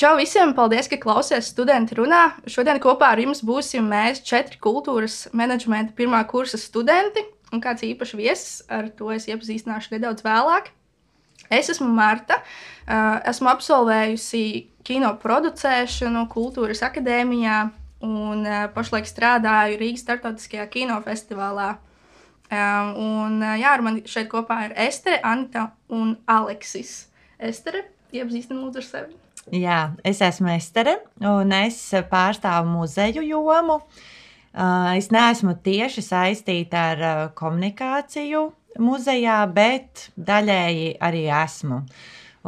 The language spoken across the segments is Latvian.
Čau visiem! Paldies, ka klausāties studenti runā. Šodien kopā ar jums būsim mēs četri kultūras menedžmenta pirmā kursa studenti un kāds īpašs viesis. Ar to es iepazīstināšu nedaudz vēlāk. Es esmu Marta. Esmu absolvējusi kino producēšanu Kultūras akadēmijā un pašlaik strādāju Rīgas starptautiskajā kinofestivālā. Un, jā, ar mani šeit kopā ir Estere, Anita un Aleksis. Estere, iepazīstina lūdzu ar sevi. Jā, es esmu Estere, un es pārstāvu muzeju jomu. Es neesmu tieši saistīta ar komunikāciju muzejā, bet daļēji arī esmu.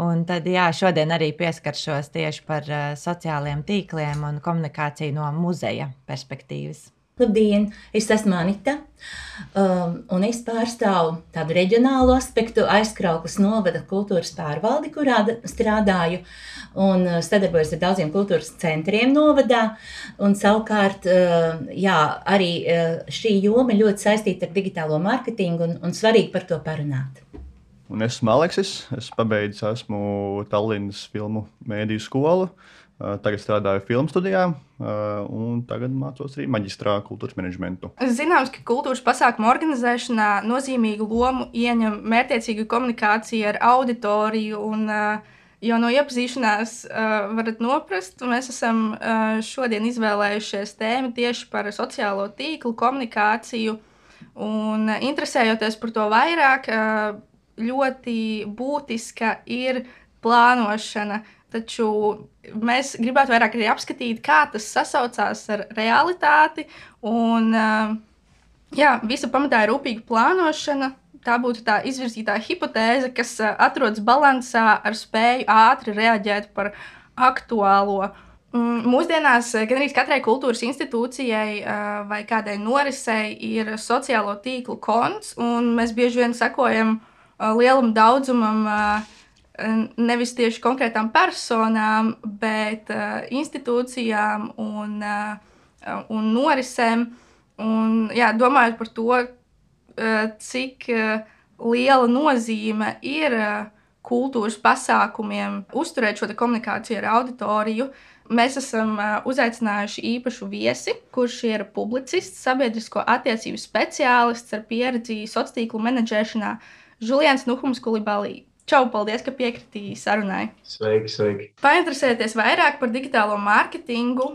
Un tad, jā, šodien arī pieskaršos tieši par sociālajiem tīkliem un komunikāciju no muzeja perspektīvas. Labdien, es esmu Anita, um, un es pārstāvu tādu reģionālu aspektu aizkrauklas novada kultūras pārvaldi, kurā strādāju, un uh, sadarbojos ar daudziem kultūras centriem novadā, un savukārt, uh, jā, arī uh, šī joma ļoti saistīta ar digitālo mārketingu, un, un svarīgi par to parunāt. Un es esmu Aleksis, es pabeidzu esmu Tallinas filmu mēdīju skolu, uh, Tagad strādāju filmu studijā, un tagad mācos arī maģistrā kultūras menedžmentu. Zināms, ka kultūras pasākumu organizēšanā nozīmīgu lomu ieņem mērķiecīga komunikācija ar auditoriju. Un, jau no iepazīšanās varat noprast, mēs esam šodien izvēlējušies tēmu tieši par sociālo tīklu komunikāciju. Un interesējoties par to vairāk, ļoti būtiska ir plānošana Taču mēs gribētu vairāk arī apskatīt, kā tas sasaucās ar realitāti. Un, jā, visa pamatā ir rūpīga plānošana. Tā būtu tā izvirzītā hipotēze, kas atrodas balansā ar spēju ātri reaģēt par aktuālo. Mūsdienās gan arī katrai kultūras institūcijai vai kādai norisei ir sociālo tīklu konts, un mēs bieži vien sekojam lielam daudzumam uh, nevis tieši konkrētām personām, bet uh, institūcijām un, uh, un norisēm. Un, jā, domājot par to, uh, cik uh, liela nozīme ir uh, kultūras pasākumiem, uzturēt šo komunikāciju ar auditoriju. Mēs esam uh, uzaicinājuši īpašu viesi, kurš ir publicists, sabiedrisko attiecību speciālists ar pieredzi sociālo tīklu menedžēšanā, Julians Nuhums Kulibalī. Čau, paldies, ka piekritīji sarunai. Sveiki, sveiki. Painteresēties vairāk par digitālo mārketingu.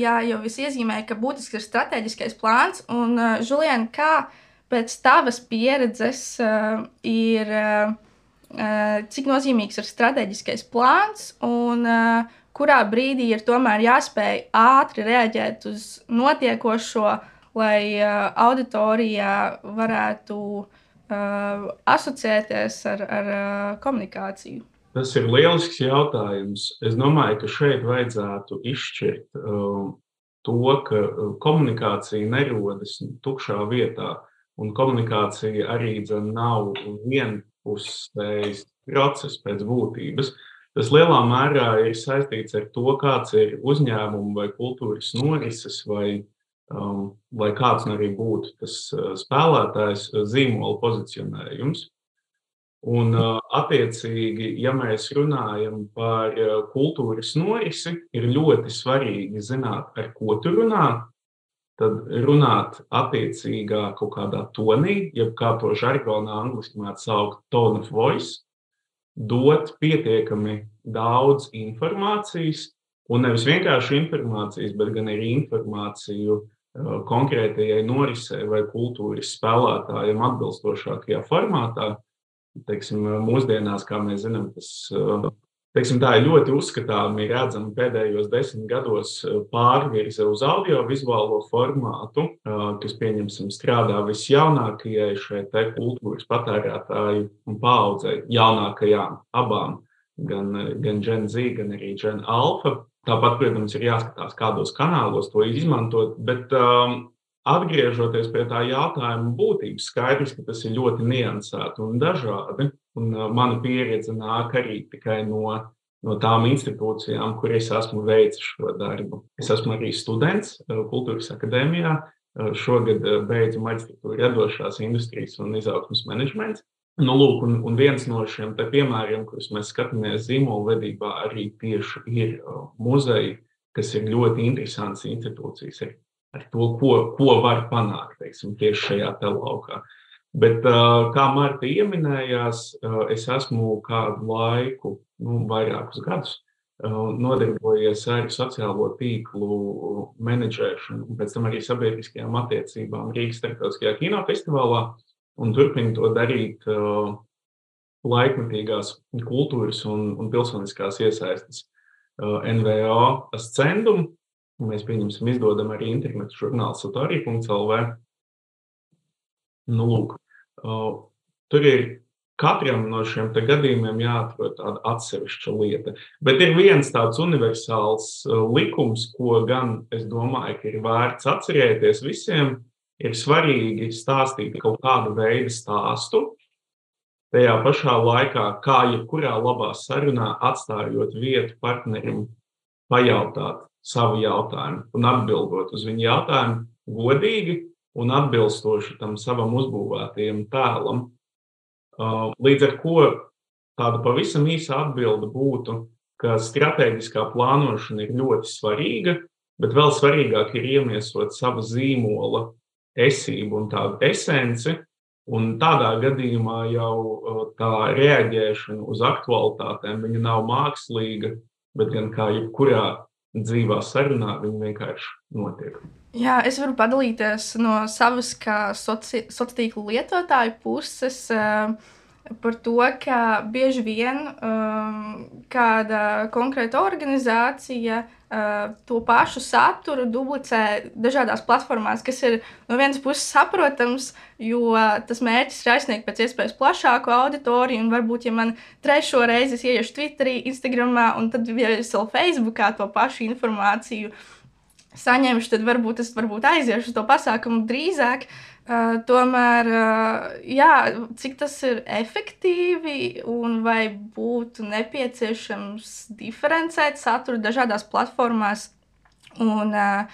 Jā, jau es iezīmēju, ka būtisks ir strateģiskais plāns. Un, Žulien, kā pēc tavas pieredzes ir, cik nozīmīgs ir strateģiskais plāns un kurā brīdī ir tomēr jāspēj ātri reaģēt uz notiekošo, lai auditorijā varētu uh, uh, asociēties ar, ar uh, komunikāciju? Tas ir lielisks jautājums. Es domāju, ka šeit vajadzētu izšķirt uh, to, ka uh, komunikācija nerodas tukšā vietā, un komunikācija arī nav vienpusējs process pēc būtības. Tas lielā mērā ir saistīts ar to, kāds ir uzņēmuma vai kultūras norises vai lai kāds arī būtu tas uh, spēlētājs, uh, zīmola pozicionējums. Un, uh, attiecīgi, ja mēs runājam par kultūras norisi, ir ļoti svarīgi zināt, ar ko tu runā. Tad runāt attiecīgā kaut kādā tonī, jeb kā to žargonā angļuiski mēdz saukt, tone of voice, dot pietiekami daudz informācijas, un nevis vienkārši informācijas, bet gan arī informāciju konkrētajai norisei vai kultūras spēlētājiem atbilstošākajā formātā. Teiksim, mūsdienās, kā mēs zinām, tas teiksim, tā ir ļoti uzskatāmi redzama pēdējos desmit gados pārvirze uz audiovizuālo formātu, kas, pieņemsim, strādā visjaunākajai šai kultūras patērētāju paudzei, jaunākajām abām, gan, gan Gen Z, gan arī Gen Alpha. Tāpat, protams, ir jāskatās, kādos kanālos to izmantot, bet um, atgriežoties pie tā jautājuma būtības, skaidrs, ka tas ir ļoti niansēti un dažādi. Un, uh, mana pieredze nāk arī tikai no, no tām institūcijām, kur es esmu veicis šo darbu. Es esmu arī students uh, Kultūras akadēmijā. Uh, šogad uh, beidzu maģistratūru radošās industrijas un izaugsmas menedžments. Nu, lūk, un, un viens no šiem piemēriem, kurus mēs skatāmies zīmolvedībā, arī tieši ir muzeji, kas ir ļoti interesants institūcijas ar, ar to, ko, ko var panākt teiksim, tieši šajā laukā. Bet, kā Marta pieminējās, es esmu kādu laiku, nu, vairākus gadus, nodarbojies ar sociālo tīklu menedžēšanu, un pēc tam arī sabiedriskajām attiecībām Rīgas starptautiskajā kinofestivālā un turpina to darīt uh, laikmatīgās kultūras un, un pilsoniskās iesaistes uh, NVO ascendumu. Mēs pieņemsim, izdodam arī internetu žurnālu satorija.lv. Nu, lūk, uh, tur ir katram no šiem gadījumiem jāatrod tāda atsevišķa lieta. Bet ir viens tāds universāls uh, likums, ko gan es domāju, ka ir vērts atcerēties visiem, ir svarīgi stāstīt kaut kādu veidu stāstu. Tajā pašā laikā, kā jebkurā labā sarunā, atstājot vietu partnerim, pajautāt savu jautājumu un atbildot uz viņu jautājumu godīgi un atbilstoši tam savam uzbūvētajam tēlam. Uh, līdz ar to tāda pavisam īsa atbilde būtu, ka strateģiskā plānošana ir ļoti svarīga, bet vēl svarīgāk ir iemiesot savu zīmola esību un tādu esenci. Un tādā gadījumā jau tā reaģēšana uz aktualitātēm nav mākslīga, bet gan kā jebkurā dzīvā sarunā, viņa vienkārši notiek. Jā, es varu padalīties no savas kā soci, sociālo tīklu lietotāju puses. Uh, par to, ka bieži vien um, kāda konkrēta organizācija uh, to pašu saturu dublicē dažādās platformās, kas ir no vienas puses saprotams, jo tas mērķis ir aizsniegt pēc iespējas plašāku auditoriju. Un varbūt, ja man trešo reizi ieiešu Twitterī, Instagramā, un tad es vēl Facebookā to pašu informāciju saņemšu, tad varbūt es varbūt aiziešu uz to pasākumu drīzāk. Uh, Uh, tomēr, uh, jā, cik tas ir efektīvi un vai būtu nepieciešams diferencēt saturu dažādās platformās. Un, uh,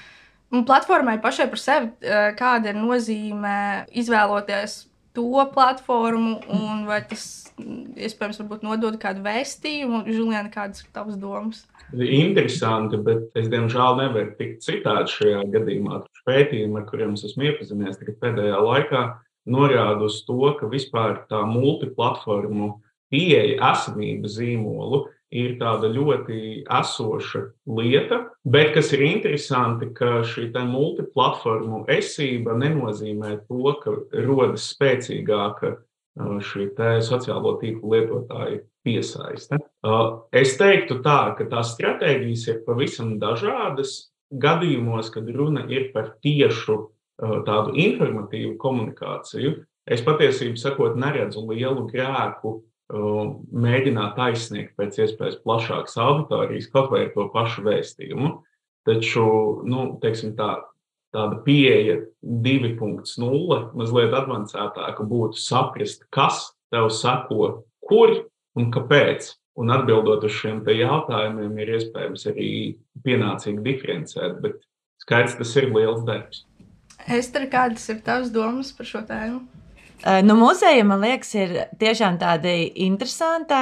un platformai pašai par sevi, uh, kāda ir nozīme izvēloties to platformu, un vai tas iespējams nodod kādu vēstījumu. Žuliana, kādas ir tavas domas? Interesanti, bet es diemžēl nevaru tikt citādi šajā gadījumā. Pētījumi, ar kuriem es esmu iepazinies pēdējā laikā, norāda uz to, ka vispār tā multiplatformu pieeja esamība zīmolu ir tāda ļoti esoša lieta, bet kas ir interesanti, ka šī multiplatformu esība nenozīmē to, ka rodas spēcīgāka šī sociālo tīklu lietotāju piesaiste. Es teiktu tā, ka tās stratēģijas ir pavisam dažādas. Gadījumos, kad runa ir par tiešu tādu informatīvu komunikāciju, es patiesībā sakot, neredzu lielu grēku mēģināt aizsniegt pēc iespējas plašākas auditorijas, kaut vai ar to pašu vēstījumu. Taču, nu, teiksim tā, tāda pieeja 2.0, mazliet avansētāka būtu saprast, kas tev sako, kur un kāpēc. Un atbildot uz šiem jautājumiem, ir iespējams arī pienācīgi diferencēt, bet skaidrs, tas ir liels darbs. Ester, kādas ir tavas domas par šo tēmu? Nu, muzeja, man liekas, ir tiešām tāda interesanta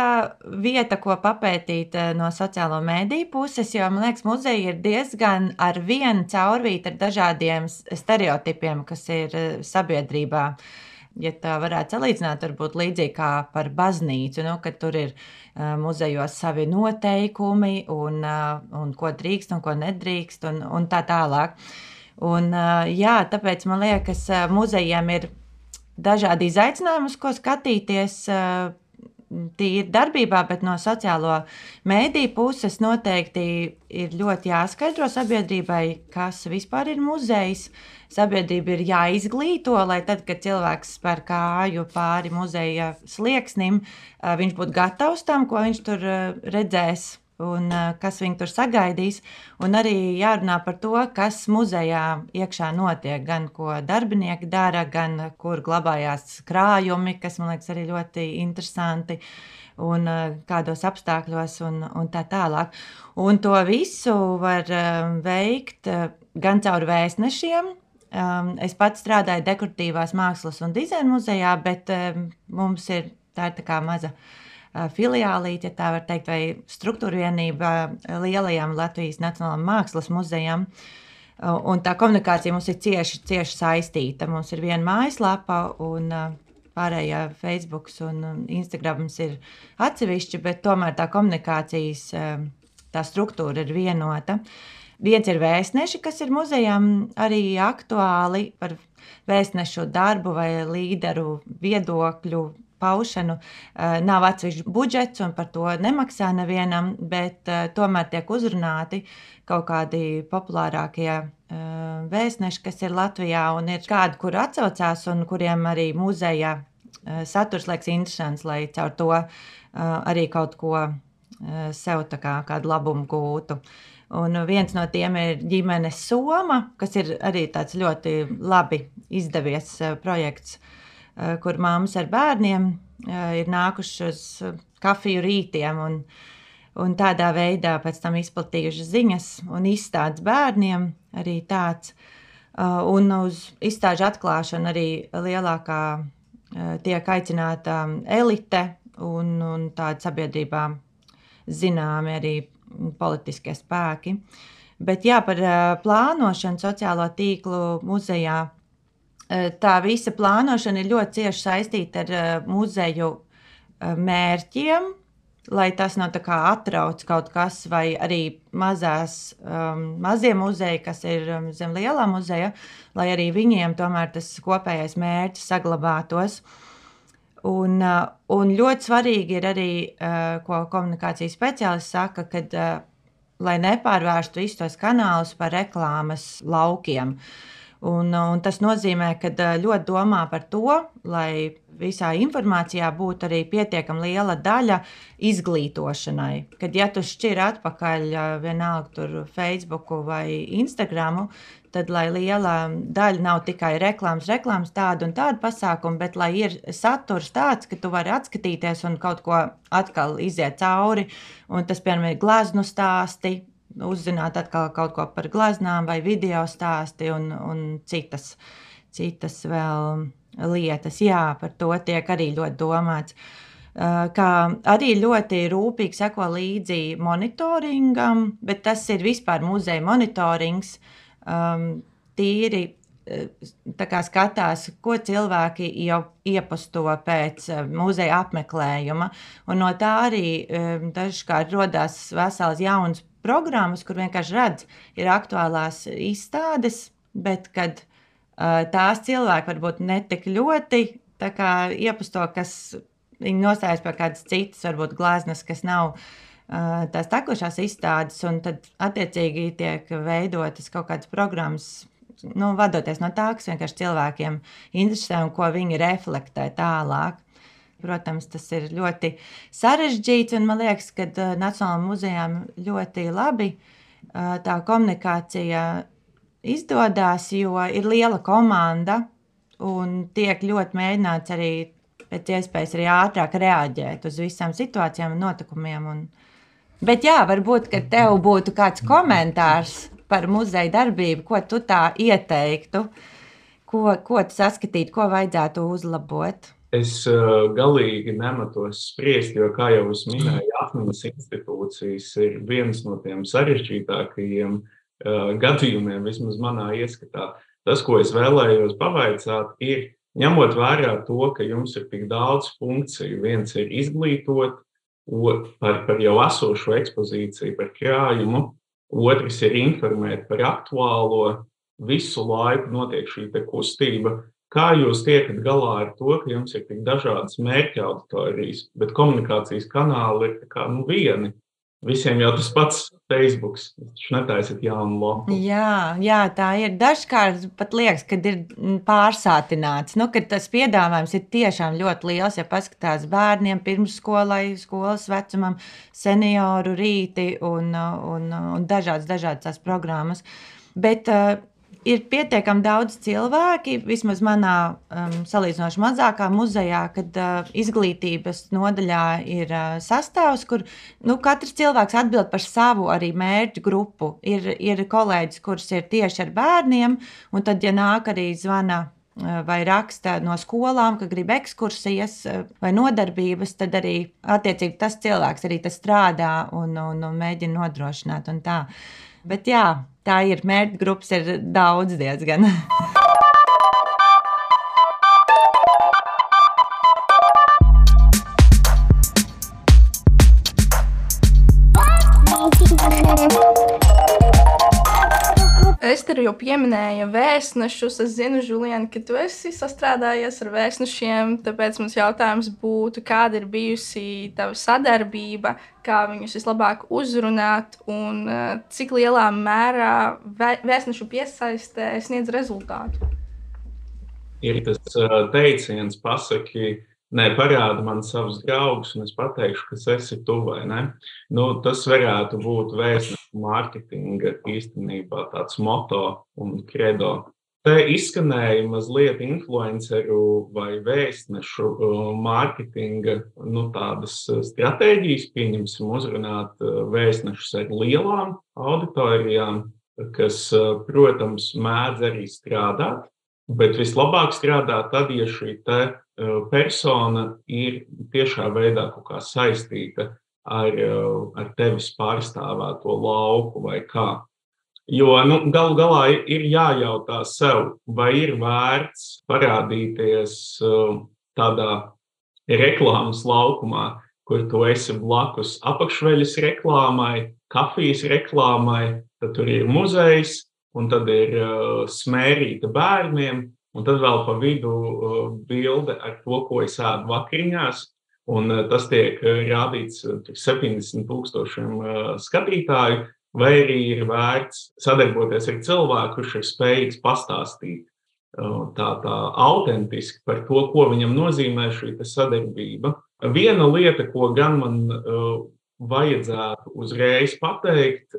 vieta, ko papētīt no sociālo mediju puses. Jo man liekas, muzeja ir diezgan ar vienu caurvītu ar dažādiem stereotipiem, kas ir sabiedrībā. Ja tā varētu salīdzināt, varbūt līdzīgi kā par baznīcu, nu, kad tur ir uh, muzejos savi noteikumi, un, uh, un ko drīkst un ko nedrīkst, un, un tā tālāk. Un, uh, jā, tāpēc man liekas, muzejiem ir dažādi izaicinājumi, uz ko skatīties. Tīri darbībā, bet no sociālo mēdīju puses noteikti ir ļoti jāskaidro sabiedrībai, kas vispār ir muzejs. Sabiedrība ir jāizglīto, lai tad, kad cilvēks spēr kāju pāri muzeja slieksnim, viņš būtu gatavs tam, ko viņš tur redzēs un kas viņu tur sagaidīs. Un arī jārunā par to, kas muzejā iekšā notiek. Gan ko darbinieki dara, gan kur glabājās krājumi, kas man liekas arī ļoti interesanti. Un kādos apstākļos, un, un tā tālāk. Un to visu var veikt gan caur vēstnešiem, Um, es pats strādāju dekoratīvās mākslas un dizaina muzejā, bet um, mums ir Tā ir tā kā maza filiālīte, tā var teikt, vai struktūra vienība lielajām Latvijas Nacionālajām mākslas muzejām. Un tā komunikācija mums ir cieši, cieši saistīta. Mums ir viena mājaslapa, un pārējā Facebook un Instagram ir atsevišķi, bet tomēr tā komunikācijas tā struktūra ir vienota. Viens ir vēstneši, kas ir muzejām arī aktuāli par vēstnešu darbu vai līderu viedokļu paušanu. Nav atsevišķs budžets, un par to nemaksā nevienam, bet tomēr tiek uzrunāti kaut kādi populārākie vēstneši, kas ir Latvijā, un ir kādi, kur atsaucās, un kuriem arī muzeja saturs liekas interesants, lai caur to arī kaut ko sev kā, kādu labumu gūtu. Un viens no tiem ir ģimenes Soma, kas ir arī tāds ļoti labi izdevies projekts, kur māmas ar bērniem ir nākušas uz kafiju rītiem un, un tādā veidā pēc tam izplatījušas ziņas un izstādes bērniem arī tāds. Un uz izstāžu atklāšanu arī lielākā tiek aicināta elite un, un tāda sabiedrībā zināmi arī politiskie spēki. Bet jā, par plānošanu sociālo tīklu muzejā. Tā visa plānošana ir ļoti cieši saistīta ar muzeju mērķiem, lai tas nav tā kā atrauc kaut kas, vai arī mazās, um, mazie muzeji, kas ir zem lielā muzeja, lai arī viņiem tomēr tas kopējais mērķis saglabātos. Uh, Un, uh, un ļoti svarīgi ir arī, uh, ko komunikācijas speciālists saka, kad, uh, lai nepārvērstu visus tos kanālus par reklāmas laukiem. Un, un tas nozīmē, ka ļoti domā par to, lai visā informācijā būtu arī pietiekami liela daļa izglītošanai. Kad ja tu šķir atpakaļ vienalga tur Facebook vai Instagram, tad lai liela daļa nav tikai reklāmas, reklāmas tāda un tāda pasākuma, bet lai ir saturs tāds, ka tu vari atskatīties un kaut ko atkal iziet cauri. Un tas, piemēram, ir glaznu stāsti, uzzināt atkal kaut ko par gleznām vai video stāsti un, un citas, citas vēl lietas. Jā, par to tiek arī ļoti domāts. Kā arī ļoti rūpīgi seko līdzi monitoringam, bet tas ir vispār muzeja monitorings. Um, tīri eh, skatās, ko cilvēki jau iepasto pēc uh, muzeja apmeklējuma. Un no tā arī um, dažkārt rodas vesels jauns programmas, kur vienkārši redz, ir aktuālās izstādes, bet kad uh, tās cilvēki varbūt netik ļoti iepasto, kas viņi nostājas pie kādas citas, varbūt glāzes, kas nav uh, tās tekošās izstādes, un tad attiecīgi tiek veidotas kaut kādas programmas. Nu, vadoties no tā, kas vienkārši cilvēkiem interesē un ko viņi reflektē tālāk. Protams, tas ir ļoti sarežģīts, un man liekas, ka Nacionālajām muzejām ļoti labi tā komunikācija izdodas, jo ir liela komanda un tiek ļoti mēģināts arī pēc iespējas arī ātrāk reaģēt uz visām situācijām un notikumiem. Un, Bet jā, varbūt, ka tev būtu kāds komentārs par muzeja darbību, ko tu tā ieteiktu, ko, ko tu saskatītu, ko vajadzētu uzlabot. Es uh, galīgi nematos spriest, jo, kā jau es minēju, atmiņas institūcijas ir viens no tiem sarežģītākajiem uh, gadījumiem, vismaz manā ieskatā. Tas, ko es vēlējos pavaicāt, ir ņemot vērā to, ka jums ir tik daudz funkciju. Viens ir izglītot, par, par jau esošo ekspozīciju, par krājumu, otrs ir informēt par aktuālo, visu laiku notiek šī kustība. Kā jūs tiekat galā ar to, ka jums ir tik dažādas mērķa auditorijas, bet komunikācijas kanāli ir kā, nu, vieni? Visiem jau tas pats Facebook. Viņš netaisīt jaunu lapu. Jā, jā, tā ir. Dažkārt pat liekas, ka ir pārsātināts. Nu, tas piedāvājums ir tiešām ļoti liels. Ja paskatās bērniem, pirmsskolai, skolas vecumam, senioru rīti un, un, un dažādas, dažādas programmas. Bet uh, ir pietiekami daudz cilvēki, vismaz manā um, salīdzinoši mazākā muzejā, kad uh, izglītības nodaļā ir uh, sastāvs, kur nu, katrs cilvēks atbild par savu arī mērķu grupu. Ir, ir kolēģis, kurš ir tieši ar bērniem, un tad, ja nāk arī zvana vai raksta no skolām, ka grib ekskursijas vai nodarbības, tad arī attiecīgi tas cilvēks arī tas strādā un, un, un mēģina nodrošināt. Un tā. Bet jā, tā ir mērķa grupas, ir daudz diezgan. Ester jau pieminēja vēstnešus. Es zinu, Julien, ka tu esi sastrādājies ar vēstnešiem. Tāpēc mums jautājums būtu, kāda ir bijusi tava sadarbība, kā viņus vislabāk uzrunāt un eh, cik lielā mērā vēstnešu piesaistē sniedz rezultātu. Ir tas eh, teiciens, pasaki, Nē, parādi man savus draugus, un es pateikšu, kas esi tu vai ne. Nu, tas varētu būt vēstnešu mārketinga īstenībā tāds moto un kredo. Te izskanēja mazliet influenceru vai vēstnešu uh, mārketinga nu, tādas uh, stratēģijas, pieņemsim, uzrunāt uh, vēstnešus ar lielām auditorijām, kas, protams, mēdz arī strādāt, bet vislabāk strādā tad, ja šī persona ir tiešā veidā saistīta ar, ar tevis pārstāvēto lauku vai kā. Jo nu, galu galā ir jājautā sev, vai ir vērts parādīties tādā reklāmas laukumā, kur tu esi blakus apakšveļas reklāmai, kafijas reklāmai, tad tur ir muzejs, un tad ir smērīta bērniem, Un tad vēl pa vidu uh, bilde ar to, ko es ēdu vakariņās. Un uh, tas tiek uh, rādīts 70 tūkstošiem skatītāju, vai arī ir vērts sadarboties ar cilvēku, kurš ir spējīgs pastāstīt tā, tā autentiski par to, ko viņam nozīmē šī sadarbība. Viena lieta, ko gan man vajadzētu uzreiz pateikt,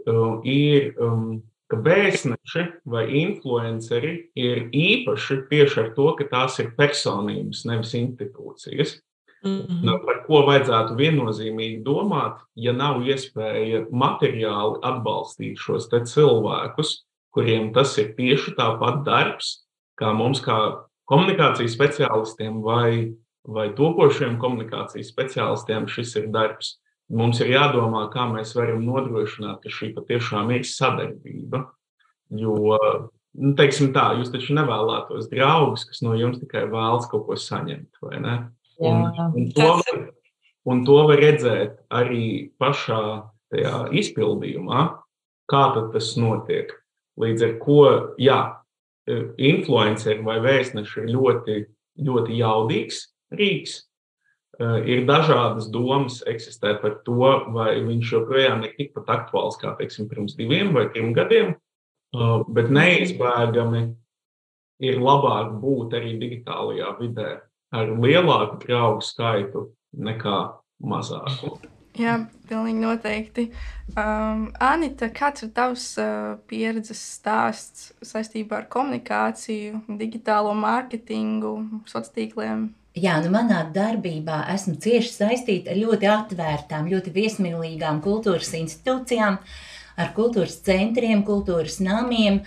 ir um, ka vēstneši vai influenceri ir īpaši tieši ar to, ka tās ir personības, nevis institūcijas. Mm -hmm. Par ko vajadzētu viennozīmīgi domāt, ja nav iespēja materiāli atbalstīt šos cilvēkus, kuriem tas ir tieši tāpat darbs, kā mums, kā komunikācijas speciālistiem vai, vai topošiem komunikācijas speciālistiem, šis ir darbs mums ir jādomā, kā mēs varam nodrošināt, ka šī patiešām ir sadarbība. Jo, nu, teiksim tā, jūs taču nevēlētos draugus, kas no jums tikai vēlas kaut ko saņemt, vai ne? Un, un, to, var, un to var redzēt arī pašā tajā izpildījumā, kā tas notiek. Līdz ar to, jā, influenceri vai vēstneši ir ļoti, ļoti jaudīgs rīks, ir dažādas domas eksistē par to, vai viņš joprojām ir tikpat aktuāls kā teiksim, pirms diviem vai trim gadiem, eh, bet neizbēgami ir labāk būt arī digitālajā vidē ar lielāku draugu skaitu nekā mazāku. Jā, pilnīgi noteikti. Um, Anita, kāds ir tavs uh, pieredzes stāsts saistībā ar komunikāciju, digitālo mārketingu, sociāliem tīkliem? Jā, nu manā darbībā esmu cieši saistīta ar ļoti atvērtām, ļoti viesmīlīgām kultūras institūcijām, ar kultūras centriem, kultūras namiem,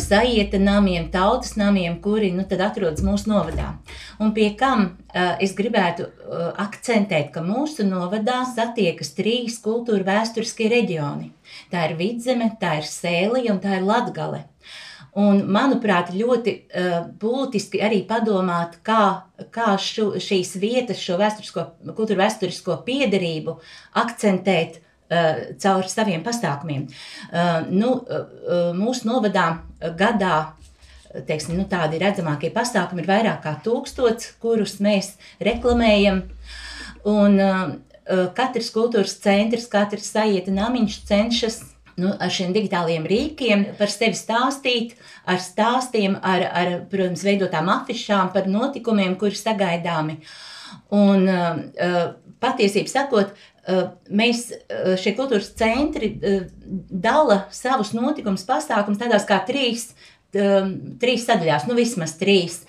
sajieta namiem, tautas namiem, kuri nu, atrodas mūsu novadā. Un pie kam es gribētu akcentēt, ka mūsu novadā satiekas trīs kultūra vēsturiskie reģioni. Tā ir Vidzeme, tā ir Sēlija un tā ir Latgale. Un, manuprāt, ļoti uh, būtiski arī padomāt, kā, kā šu, šīs vietas, šo kultūra vēsturisko piederību akcentēt uh, caur saviem pasākumiem. Uh, nu, uh, mūsu novadā gadā teiksim, nu, tādi redzamākie pasākumi ir vairāk kā tūkstots, kurus mēs reklamējam. Un, uh, katrs kultūras centrs, katrs sajieta namiņš cenšas nu, ar šiem digitāliem rīkiem, par sevi stāstīt, ar stāstiem, ar, ar protams, veidotām afišām par notikumiem, kuri sagaidāmi. Un uh, patiesībā sakot, uh, mēs šie kultūras centri uh, dala savus notikumus, pasākumus tādās kā trīs um, trīs sadaļās, nu vismaz trīs.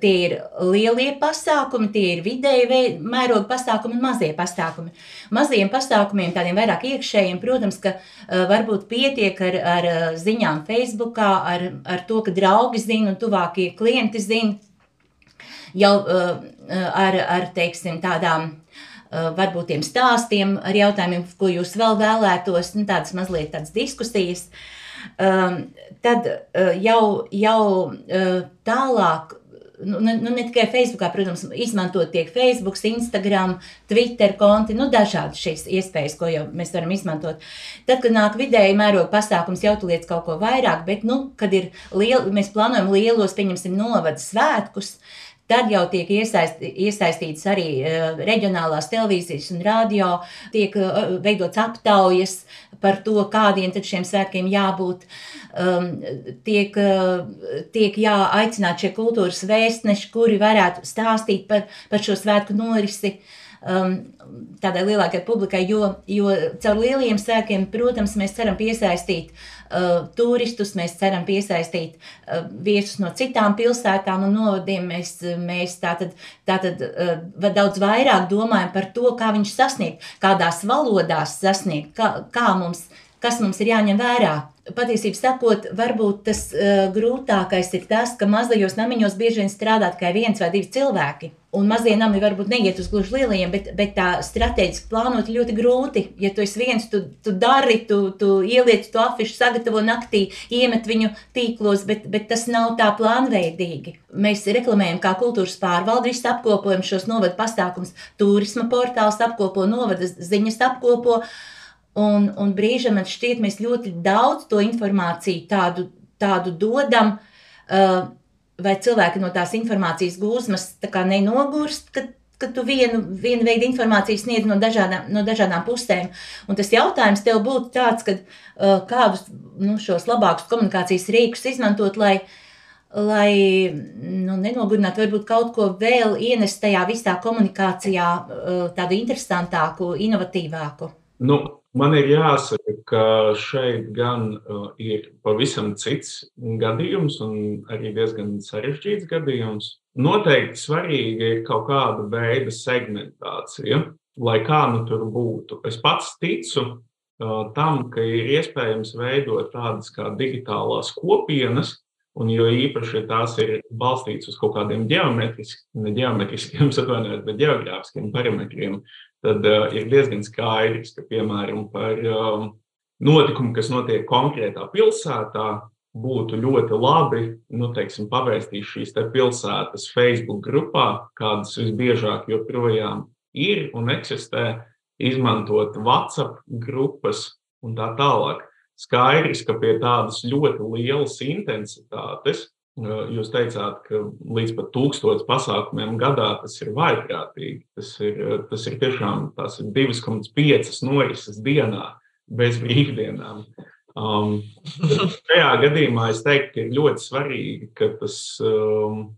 Tie ir lielie pasākumi, tie ir vidēji mēroga pasākumi un mazie pasākumi. Mazajiem pasākumiem, tādiem vairāk iekšējiem, protams, ka uh, varbūt pietiek ar, ar uh, ziņām Facebook, ar, ar to, ka draugi zina un tuvākie klienti zina jau uh, ar, ar teiksim, tādām Eh, varbūt tiem stāstiem, ar jautājumiem, ko jūs vēl vēlētos, nu, tādas mazliet tādas diskusijas. Um, tad uh, jau, jau uh, tālāk nu, nu, nu, ne tikai Facebookā, protams, izmantot tiek Facebook, Instagram, Twitter konti, nu, dažādas šīs iespējas, ko jau mēs varam izmantot. Tad, kad nāk vidēji mēroga pasākums, jau tu lietas kaut ko vairāk, bet, nu, kad ir liel, mēs plānojam lielos, pieņemsim, novada svētkus, uh, Tad jau tiek iesaist, iesaistīts arī uh, reģionālās televīzijas un radio, tiek uh, veidots aptaujas par to, kādiem tad šiem svētkiem jābūt. Um, tiek, uh, tiek jāaicināt šie kultūras vēstneši, kuri varētu stāstīt par, par šo svētku norisi. Um, tādai lielākai publikai, jo, jo caur lieliem sēkiem, protams, mēs ceram piesaistīt uh, turistus, mēs ceram piesaistīt uh, viesus no citām pilsētām un novadiem. Mēs, mēs tātad, tātad uh, daudz vairāk domājam par to, kā viņš sasniegt, kādās valodās sasniegt, kā, kā mums, kas mums ir jāņem vērā. Patiesībā sakot, varbūt tas uh, grūtākais ir tas, ka mazajos namiņos bieži vien strādā tikai viens vai divi cilvēki. Un mazie nami varbūt neiet uz gluži lielajiem, bet, bet tā strateģiski plānot ļoti grūti. Ja tu esi viens, tu, tu dari, tu, tu ieliec to afišu, sagatavo naktī, iemet viņu tīklos, bet, bet tas nav tā plānveidīgi. Mēs reklamējam, kā kultūras pārvalde, visu apkopojam šos novadu pasākumus, turisma portāls apkopo, novada ziņas apkopo. Un, un brīžam man šķiet, mēs ļoti daudz to informāciju tādu, tādu dodam. Uh, vai cilvēki no tās informācijas gūzmas nenogurst, kad, kad tu vienu, vienu veidu informāciju sniedz no dažādām, no dažādām pusēm. Un tas jautājums tev būtu tāds, kad, uh, kādus nu, šos labākus komunikācijas rīkus izmantot, lai, lai nu, nenogurinātu, varbūt kaut ko vēl ienest tajā visā komunikācijā, uh, tādu interesantāku, inovatīvāku. Nu, man ir jāsaka, ka šeit gan uh, ir pavisam cits gadījums, un arī diezgan sarežģīts gadījums. Noteikti svarīga ir kaut kāda veida segmentācija, lai kā nu tur būtu. Es pats ticu uh, tam, ka ir iespējams veidot tādas kā digitālās kopienas, Un jo īpaši, ja tās ir balstītas uz kaut kādiem geometriskiem, ne geometriskiem, atvainojot, bet geogrāfiskiem parametriem, tad uh, ir diezgan skaidrs, ka, piemēram, par uh, notikumu, kas notiek konkrētā pilsētā, būtu ļoti labi nu, teiksim, pavēstīt šīs pilsētas Facebook grupā, kādas visbiežāk joprojām ir un eksistē, izmantot WhatsApp grupas un tā tālāk. Skaidrs, ka pie tādas ļoti lielas intensitātes Jūs teicāt, ka līdz pat tūkstotis pasākumiem gadā tas ir vaiprātīgi. Tas ir, tas ir tiešām tas ir 2,5 norises dienā bez brīvdienām. Um, šajā gadījumā es teiktu, ka ir ļoti svarīgi, ka tas, um,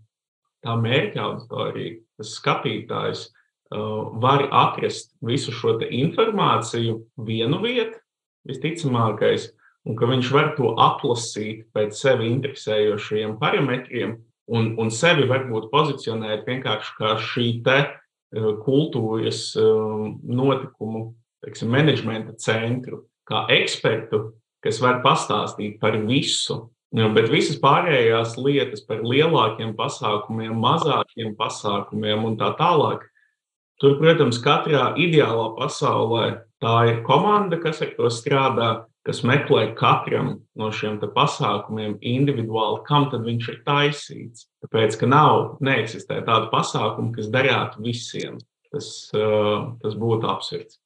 tā mērķa auditorija, tas skatītājs uh, var atrast visu šo informāciju vienu vietu, visticamākais, un ka viņš var to atlasīt pēc sevi interesējošiem parametriem un, un sevi varbūt pozicionēt vienkārši kā šī te uh, kultūras uh, notikumu, teiksim, menedžmenta centru, kā ekspertu, kas var pastāstīt par visu. Bet visas pārējās lietas par lielākiem pasākumiem, mazākiem pasākumiem un tā tālāk. Tur, protams, katrā ideālā pasaulē tā ir komanda, kas ar to strādā, kas meklē katram no šiem pasākumiem individuāli, kam tad viņš ir taisīts. Tāpēc, ka nav, neeksistē tāda pasākuma, kas derētu visiem. Tas, tas būtu absurds.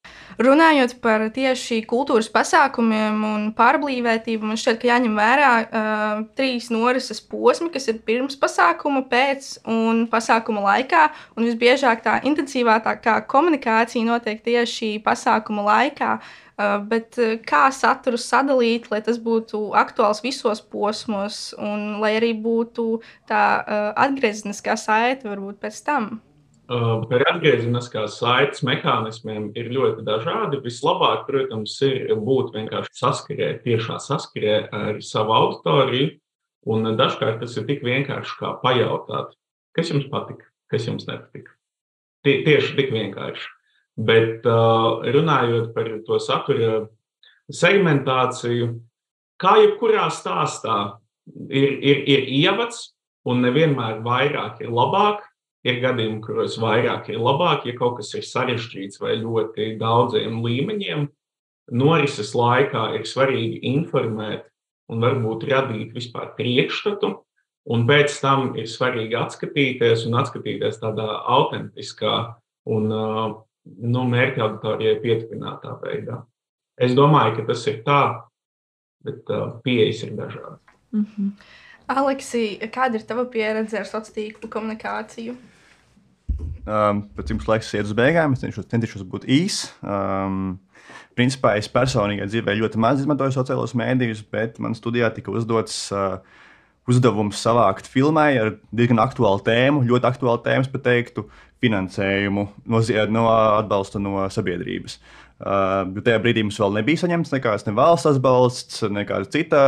Runājot par tieši kultūras pasākumiem un pārblīvētību, man šķiet, ka jāņem vērā uh, trīs norises posmi, kas ir pirms pasākuma, pēc un pasākuma laikā. Un visbiežāk tā intensīvākā komunikācija notiek tieši pasākuma laikā. Uh, Uh, bet uh, kā saturu sadalīt, lai tas būtu aktuāls visos posmos, un lai arī būtu tā uh, atgriezeniskā saite varbūt pēc tam? Par atgriezeniskās saites mehānismiem ir ļoti dažādi. Vislabāk, protams, ir būt vienkārši saskarē, tiešā saskarē ar savu auditoriju. Un dažkārt tas ir tik vienkārši kā pajautāt, kas jums patika, kas jums nepatika. Tie, tieši tik vienkārši. Bet uh, runājot par to satura segmentāciju, kā jebkurā stāstā, ir, ir, ir ievads, un nevienmēr vairāk ir labāk. Ir gadījumi, kuros vairāk ir labāk, ja kaut kas ir sarežģīts vai ļoti daudziem līmeņiem. Norises laikā ir svarīgi informēt un varbūt radīt vispār priekšstatu, un pēc tam ir svarīgi atskatīties un atskatīties tādā autentiskā un nu, mērķa auditorijai pietuvinātā veidā. Es domāju, ka tas ir tā, bet uh, pieejas ir dažādas. Mm -hmm. Aleksija, kāda ir tava pieredze ar sociālo tīklu komunikāciju? Um, pēc jums laiks iet uz beigām, es centīšos, centīšos būt īs. Um, principā es personīgi dzīvē ļoti maz izmantoju sociālos mēdījus, bet man studijā tika uzdots uh, uzdevums savākt filmai ar diezgan aktuālu tēmu, ļoti aktuālu tēmu, bet teiktu, finansējumu, no, no atbalsta no sabiedrības. Uh, tajā brīdī mums vēl nebija saņemts nekāds ne valsts atbalsts, nekāda cita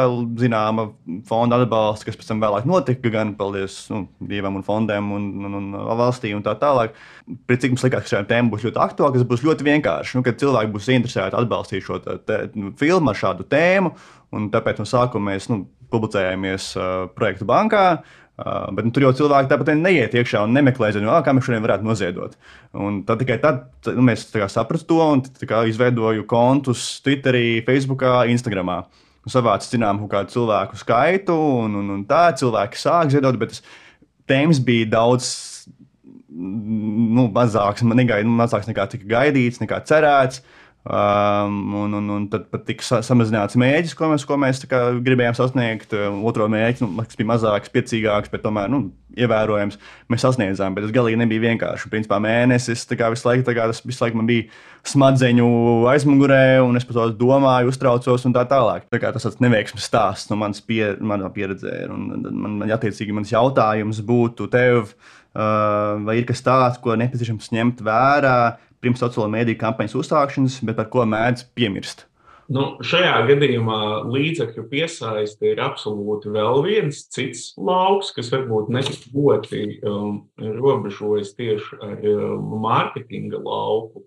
zināma fonda atbalsts, kas pēc tam vēlāk notika, gan paldies nu, Dievam un fondiem un, un, un valstī un tā tālāk. Pēc cik mums likās, ka šī tēma būs ļoti aktuāla, kas būs ļoti vienkārši, nu, kad cilvēki būs interesēti atbalstīt šo te, nu, filmu ar šādu tēmu, un tāpēc no sākuma mēs nu, publicējāmies uh, projektu bankā. Uh, bet nu, tur jau cilvēki tāpat neiet iekšā un nemeklē, zinu, kā mēs šodien varētu noziedot. Un tad tikai tad nu, mēs sapratām to un izveidoju kontus Twitterī, Facebookā, Instagramā. Savāc zinām kaut kādu cilvēku skaitu, un, un, un tā cilvēki sāk ziedot, bet tas tēmas bija daudz nu, mazāks, negaid, mazāks nekā tika gaidīts, nekā cerēts. Uh, Um, un, un, un tad pat tika samazināts mērķis, ko mēs, ko mēs kā, gribējām sasniegt. Um, otro mērķi, nu, kas bija mazāks, piecīgāks, bet tomēr nu, ievērojams, mēs sasniedzām. Bet tas galīgi nebija vienkārši. Principā mēnesis kā, visu laiku, kā, tas visu laiku man bija smadzeņu aizmugurē, un es par to domāju, uztraucos un tā tālāk. Tā kā tas ir neveiksmes stāsts no manas pie, pieredzē. Un, man, man, attiecīgi, mans jautājums būtu tev, uh, vai ir kas tāds, ko nepieciešams ņemt vērā pirms sociālo mediju kampaņas uzsākšanas, bet par ko mēdz piemirst? Nu, šajā gadījumā līdzekļu piesaiste ir absolūti vēl viens cits lauks, kas varbūt ne tik ļoti um, robežojas tieši ar um, mārketinga lauku.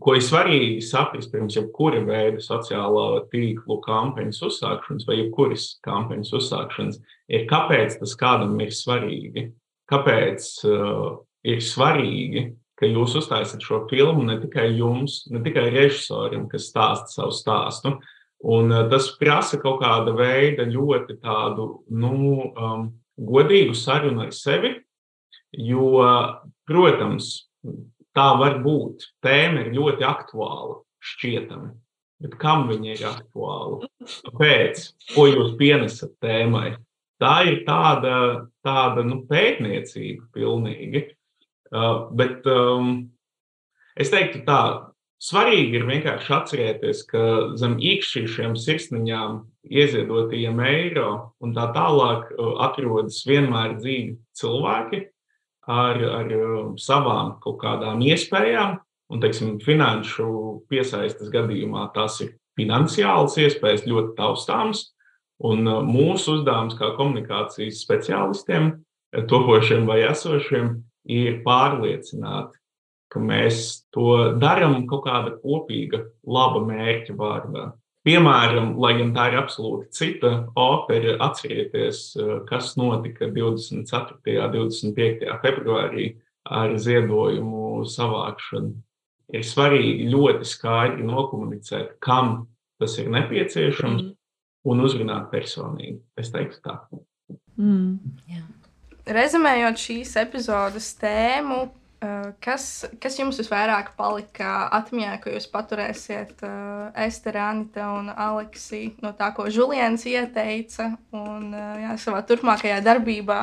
Ko ir svarīgi saprast pirms jebkura veida sociālā tīklu kampaņas uzsākšanas vai jebkuras kampaņas uzsākšanas, ir kāpēc tas kādam ir svarīgi. Kāpēc uh, ir svarīgi ka jūs uztaisat šo filmu ne tikai jums, ne tikai režisoram, kas stāsta savu stāstu. Un eh, tas prasa kaut kāda veida ļoti tādu nu, um, godīgu sarunu ar sevi, jo, protams, tā var būt. Tēma ir ļoti aktuāla, šķietami. Bet kam viņa ir aktuāla? Kāpēc? Ko jūs pienesat tēmai? Tā ir tāda, tāda nu, pētniecība pilnīgi. Uh, bet um, es teiktu, tā svarīgi ir vienkārši atcerēties, ka zem īkšķīšiem sirsniņām ieziedotajiem eiro un tā tālāk uh, atrodas vienmēr dzīvi cilvēki ar, ar um, savām kaut kādām iespējām. Un, teiksim, finanšu piesaistes gadījumā tas ir finansiāls iespējas ļoti taustāms. Un uh, mūsu uzdevums kā komunikācijas speciālistiem, topošiem vai esošiem, ir pārliecināti, ka mēs to darām kaut kāda kopīga, laba mērķa vārdā. Piemēram, lai gan tā ir absolūti cita opera, atcerieties, kas notika 24. un 25. februārī ar ziedojumu savākšanu. Ir svarīgi ļoti skaidri nokomunicēt, kam tas ir nepieciešams, mm. un uzrunāt personīgi. Es teiktu tā. Mm. Jā rezumējot šīs epizodes tēmu, uh, kas, kas jums visvairāk palika atmiņā, ko jūs paturēsiet uh, Ester, Anita un Aleksija no tā, ko Julians ieteica un uh, jā, savā turpmākajā darbībā?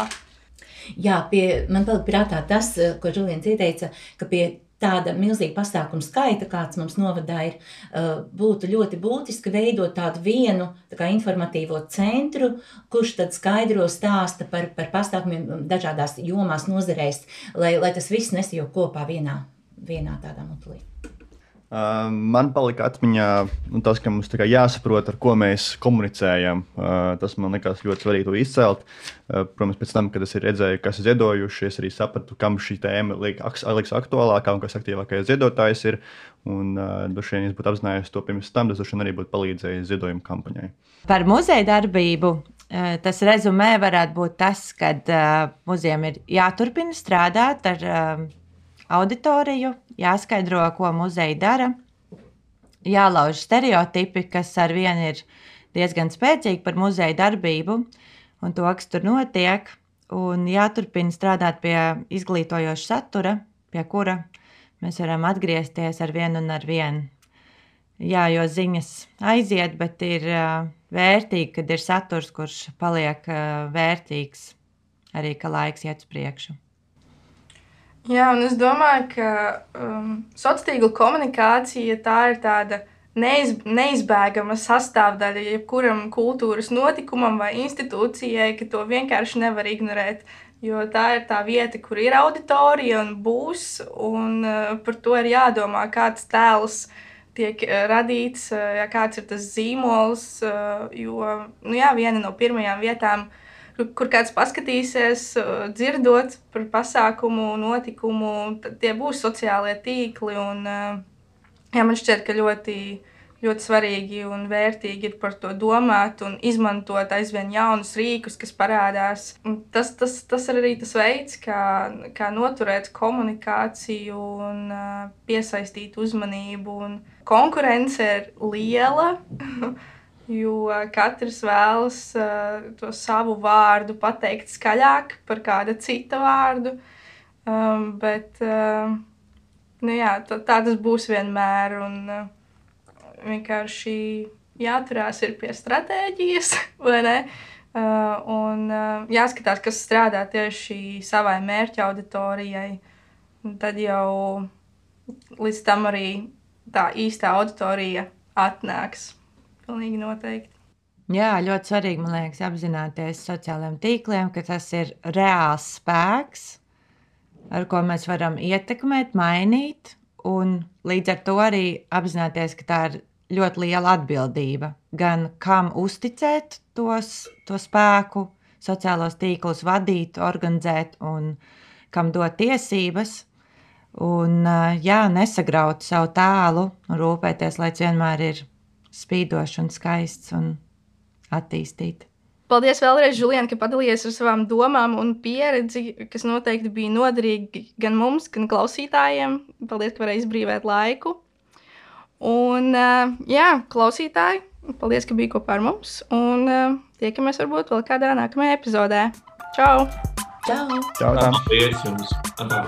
Jā, pie, man palika prātā tas, ko Julians ieteica, ka pie tāda milzīga pasākuma skaita, kāds mums novadā ir, uh, būtu ļoti būtiski veidot tādu vienu tā informatīvo centru, kurš tad skaidro stāsta par, par pasākumiem dažādās jomās, nozarēs, lai, lai tas viss nesajūg kopā vienā, vienā tādā mutlī. Man palika atmiņā nu, tas, ka mums jāsaprot, ar ko mēs komunicējam. Tas man liekas ļoti svarīgi to izcelt. Protams, pēc tam, kad es redzēju, kas ir ziedojuši, es arī sapratu, kam šī tēma liekas aktuālākā un kas aktīvākais ziedotājs ir. Un, droši vien, ja būtu apzinājies to pirms tam, tas droši vien arī būtu palīdzējis ziedojuma kampaņai. Par muzeja darbību tas rezumē varētu būt tas, ka uh, muzejam ir jāturpina strādāt ar uh, auditoriju, jāskaidro, ko muzeja dara, jālauž stereotipi, kas ar vienu ir diezgan spēcīgi par muzeja darbību un to, kas tur notiek, un jāturpina strādāt pie izglītojoša satura, pie kura mēs varam atgriezties ar vienu un ar vienu. Jā, jo ziņas aiziet, bet ir uh, vērtīgi, kad ir saturs, kurš paliek uh, vērtīgs arī, ka laiks iet uz priekšu. Jā, un es domāju, ka um, sociālā tīkla komunikācija tā ir tāda neiz, neizbēgama sastāvdaļa jebkuram kultūras notikumam vai institūcijai, ka to vienkārši nevar ignorēt. Jo tā ir tā vieta, kur ir auditorija un būs, un uh, par to ir jādomā, kāds tēls tiek uh, radīts, uh, kāds ir tas zīmols. Uh, jo nu jā, viena no pirmajām vietām, uh, kur kāds paskatīsies, dzirdot par pasākumu, notikumu, tie būs sociālie tīkli. Un, jā, man šķiet, ka ļoti, ļoti svarīgi un vērtīgi ir par to domāt un izmantot aizvien jaunus rīkus, kas parādās. Tas, tas, tas ir arī tas veids, kā, kā noturēt komunikāciju un piesaistīt uzmanību. Un konkurence ir liela. Jo katrs vēlas uh, to savu vārdu pateikt skaļāk par kāda cita vārdu. Um, bet uh, nu jā, tā, tā tas būs vienmēr. Un, uh, vienkārši jāturās pie stratēģijas, vai ne? Uh, un uh, jāskatās, kas strādā tieši savai mērķa auditorijai. Un tad jau līdz tam arī tā īstā auditorija atnāks. Pilnīgi noteikti. Jā, ļoti svarīgi man liekas apzināties sociālajiem tīkliem, ka tas ir reāls spēks, ar ko mēs varam ietekmēt, mainīt, un līdz ar to arī apzināties, ka tā ir ļoti liela atbildība. Gan kam uzticēt tos, to spēku, sociālos tīklus vadīt, organizēt, un kam dot tiesības, un jā, nesagraut savu tēlu rūpēties, lai tas vienmēr ir spīdošs un skaists un attīstīts. Paldies vēlreiz, Julian, ka padalījies ar savām domām un pieredzi, kas noteikti bija noderīgi gan mums, gan klausītājiem. Paldies, ka varēji izbrīvot laiku. Un, jā, klausītāji, paldies, ka bija kopā ar mums. Un tiekamies varbūt vēl kādā nākamajā epizodē. Čau! Čau! Čau! Paldies jums! Atā.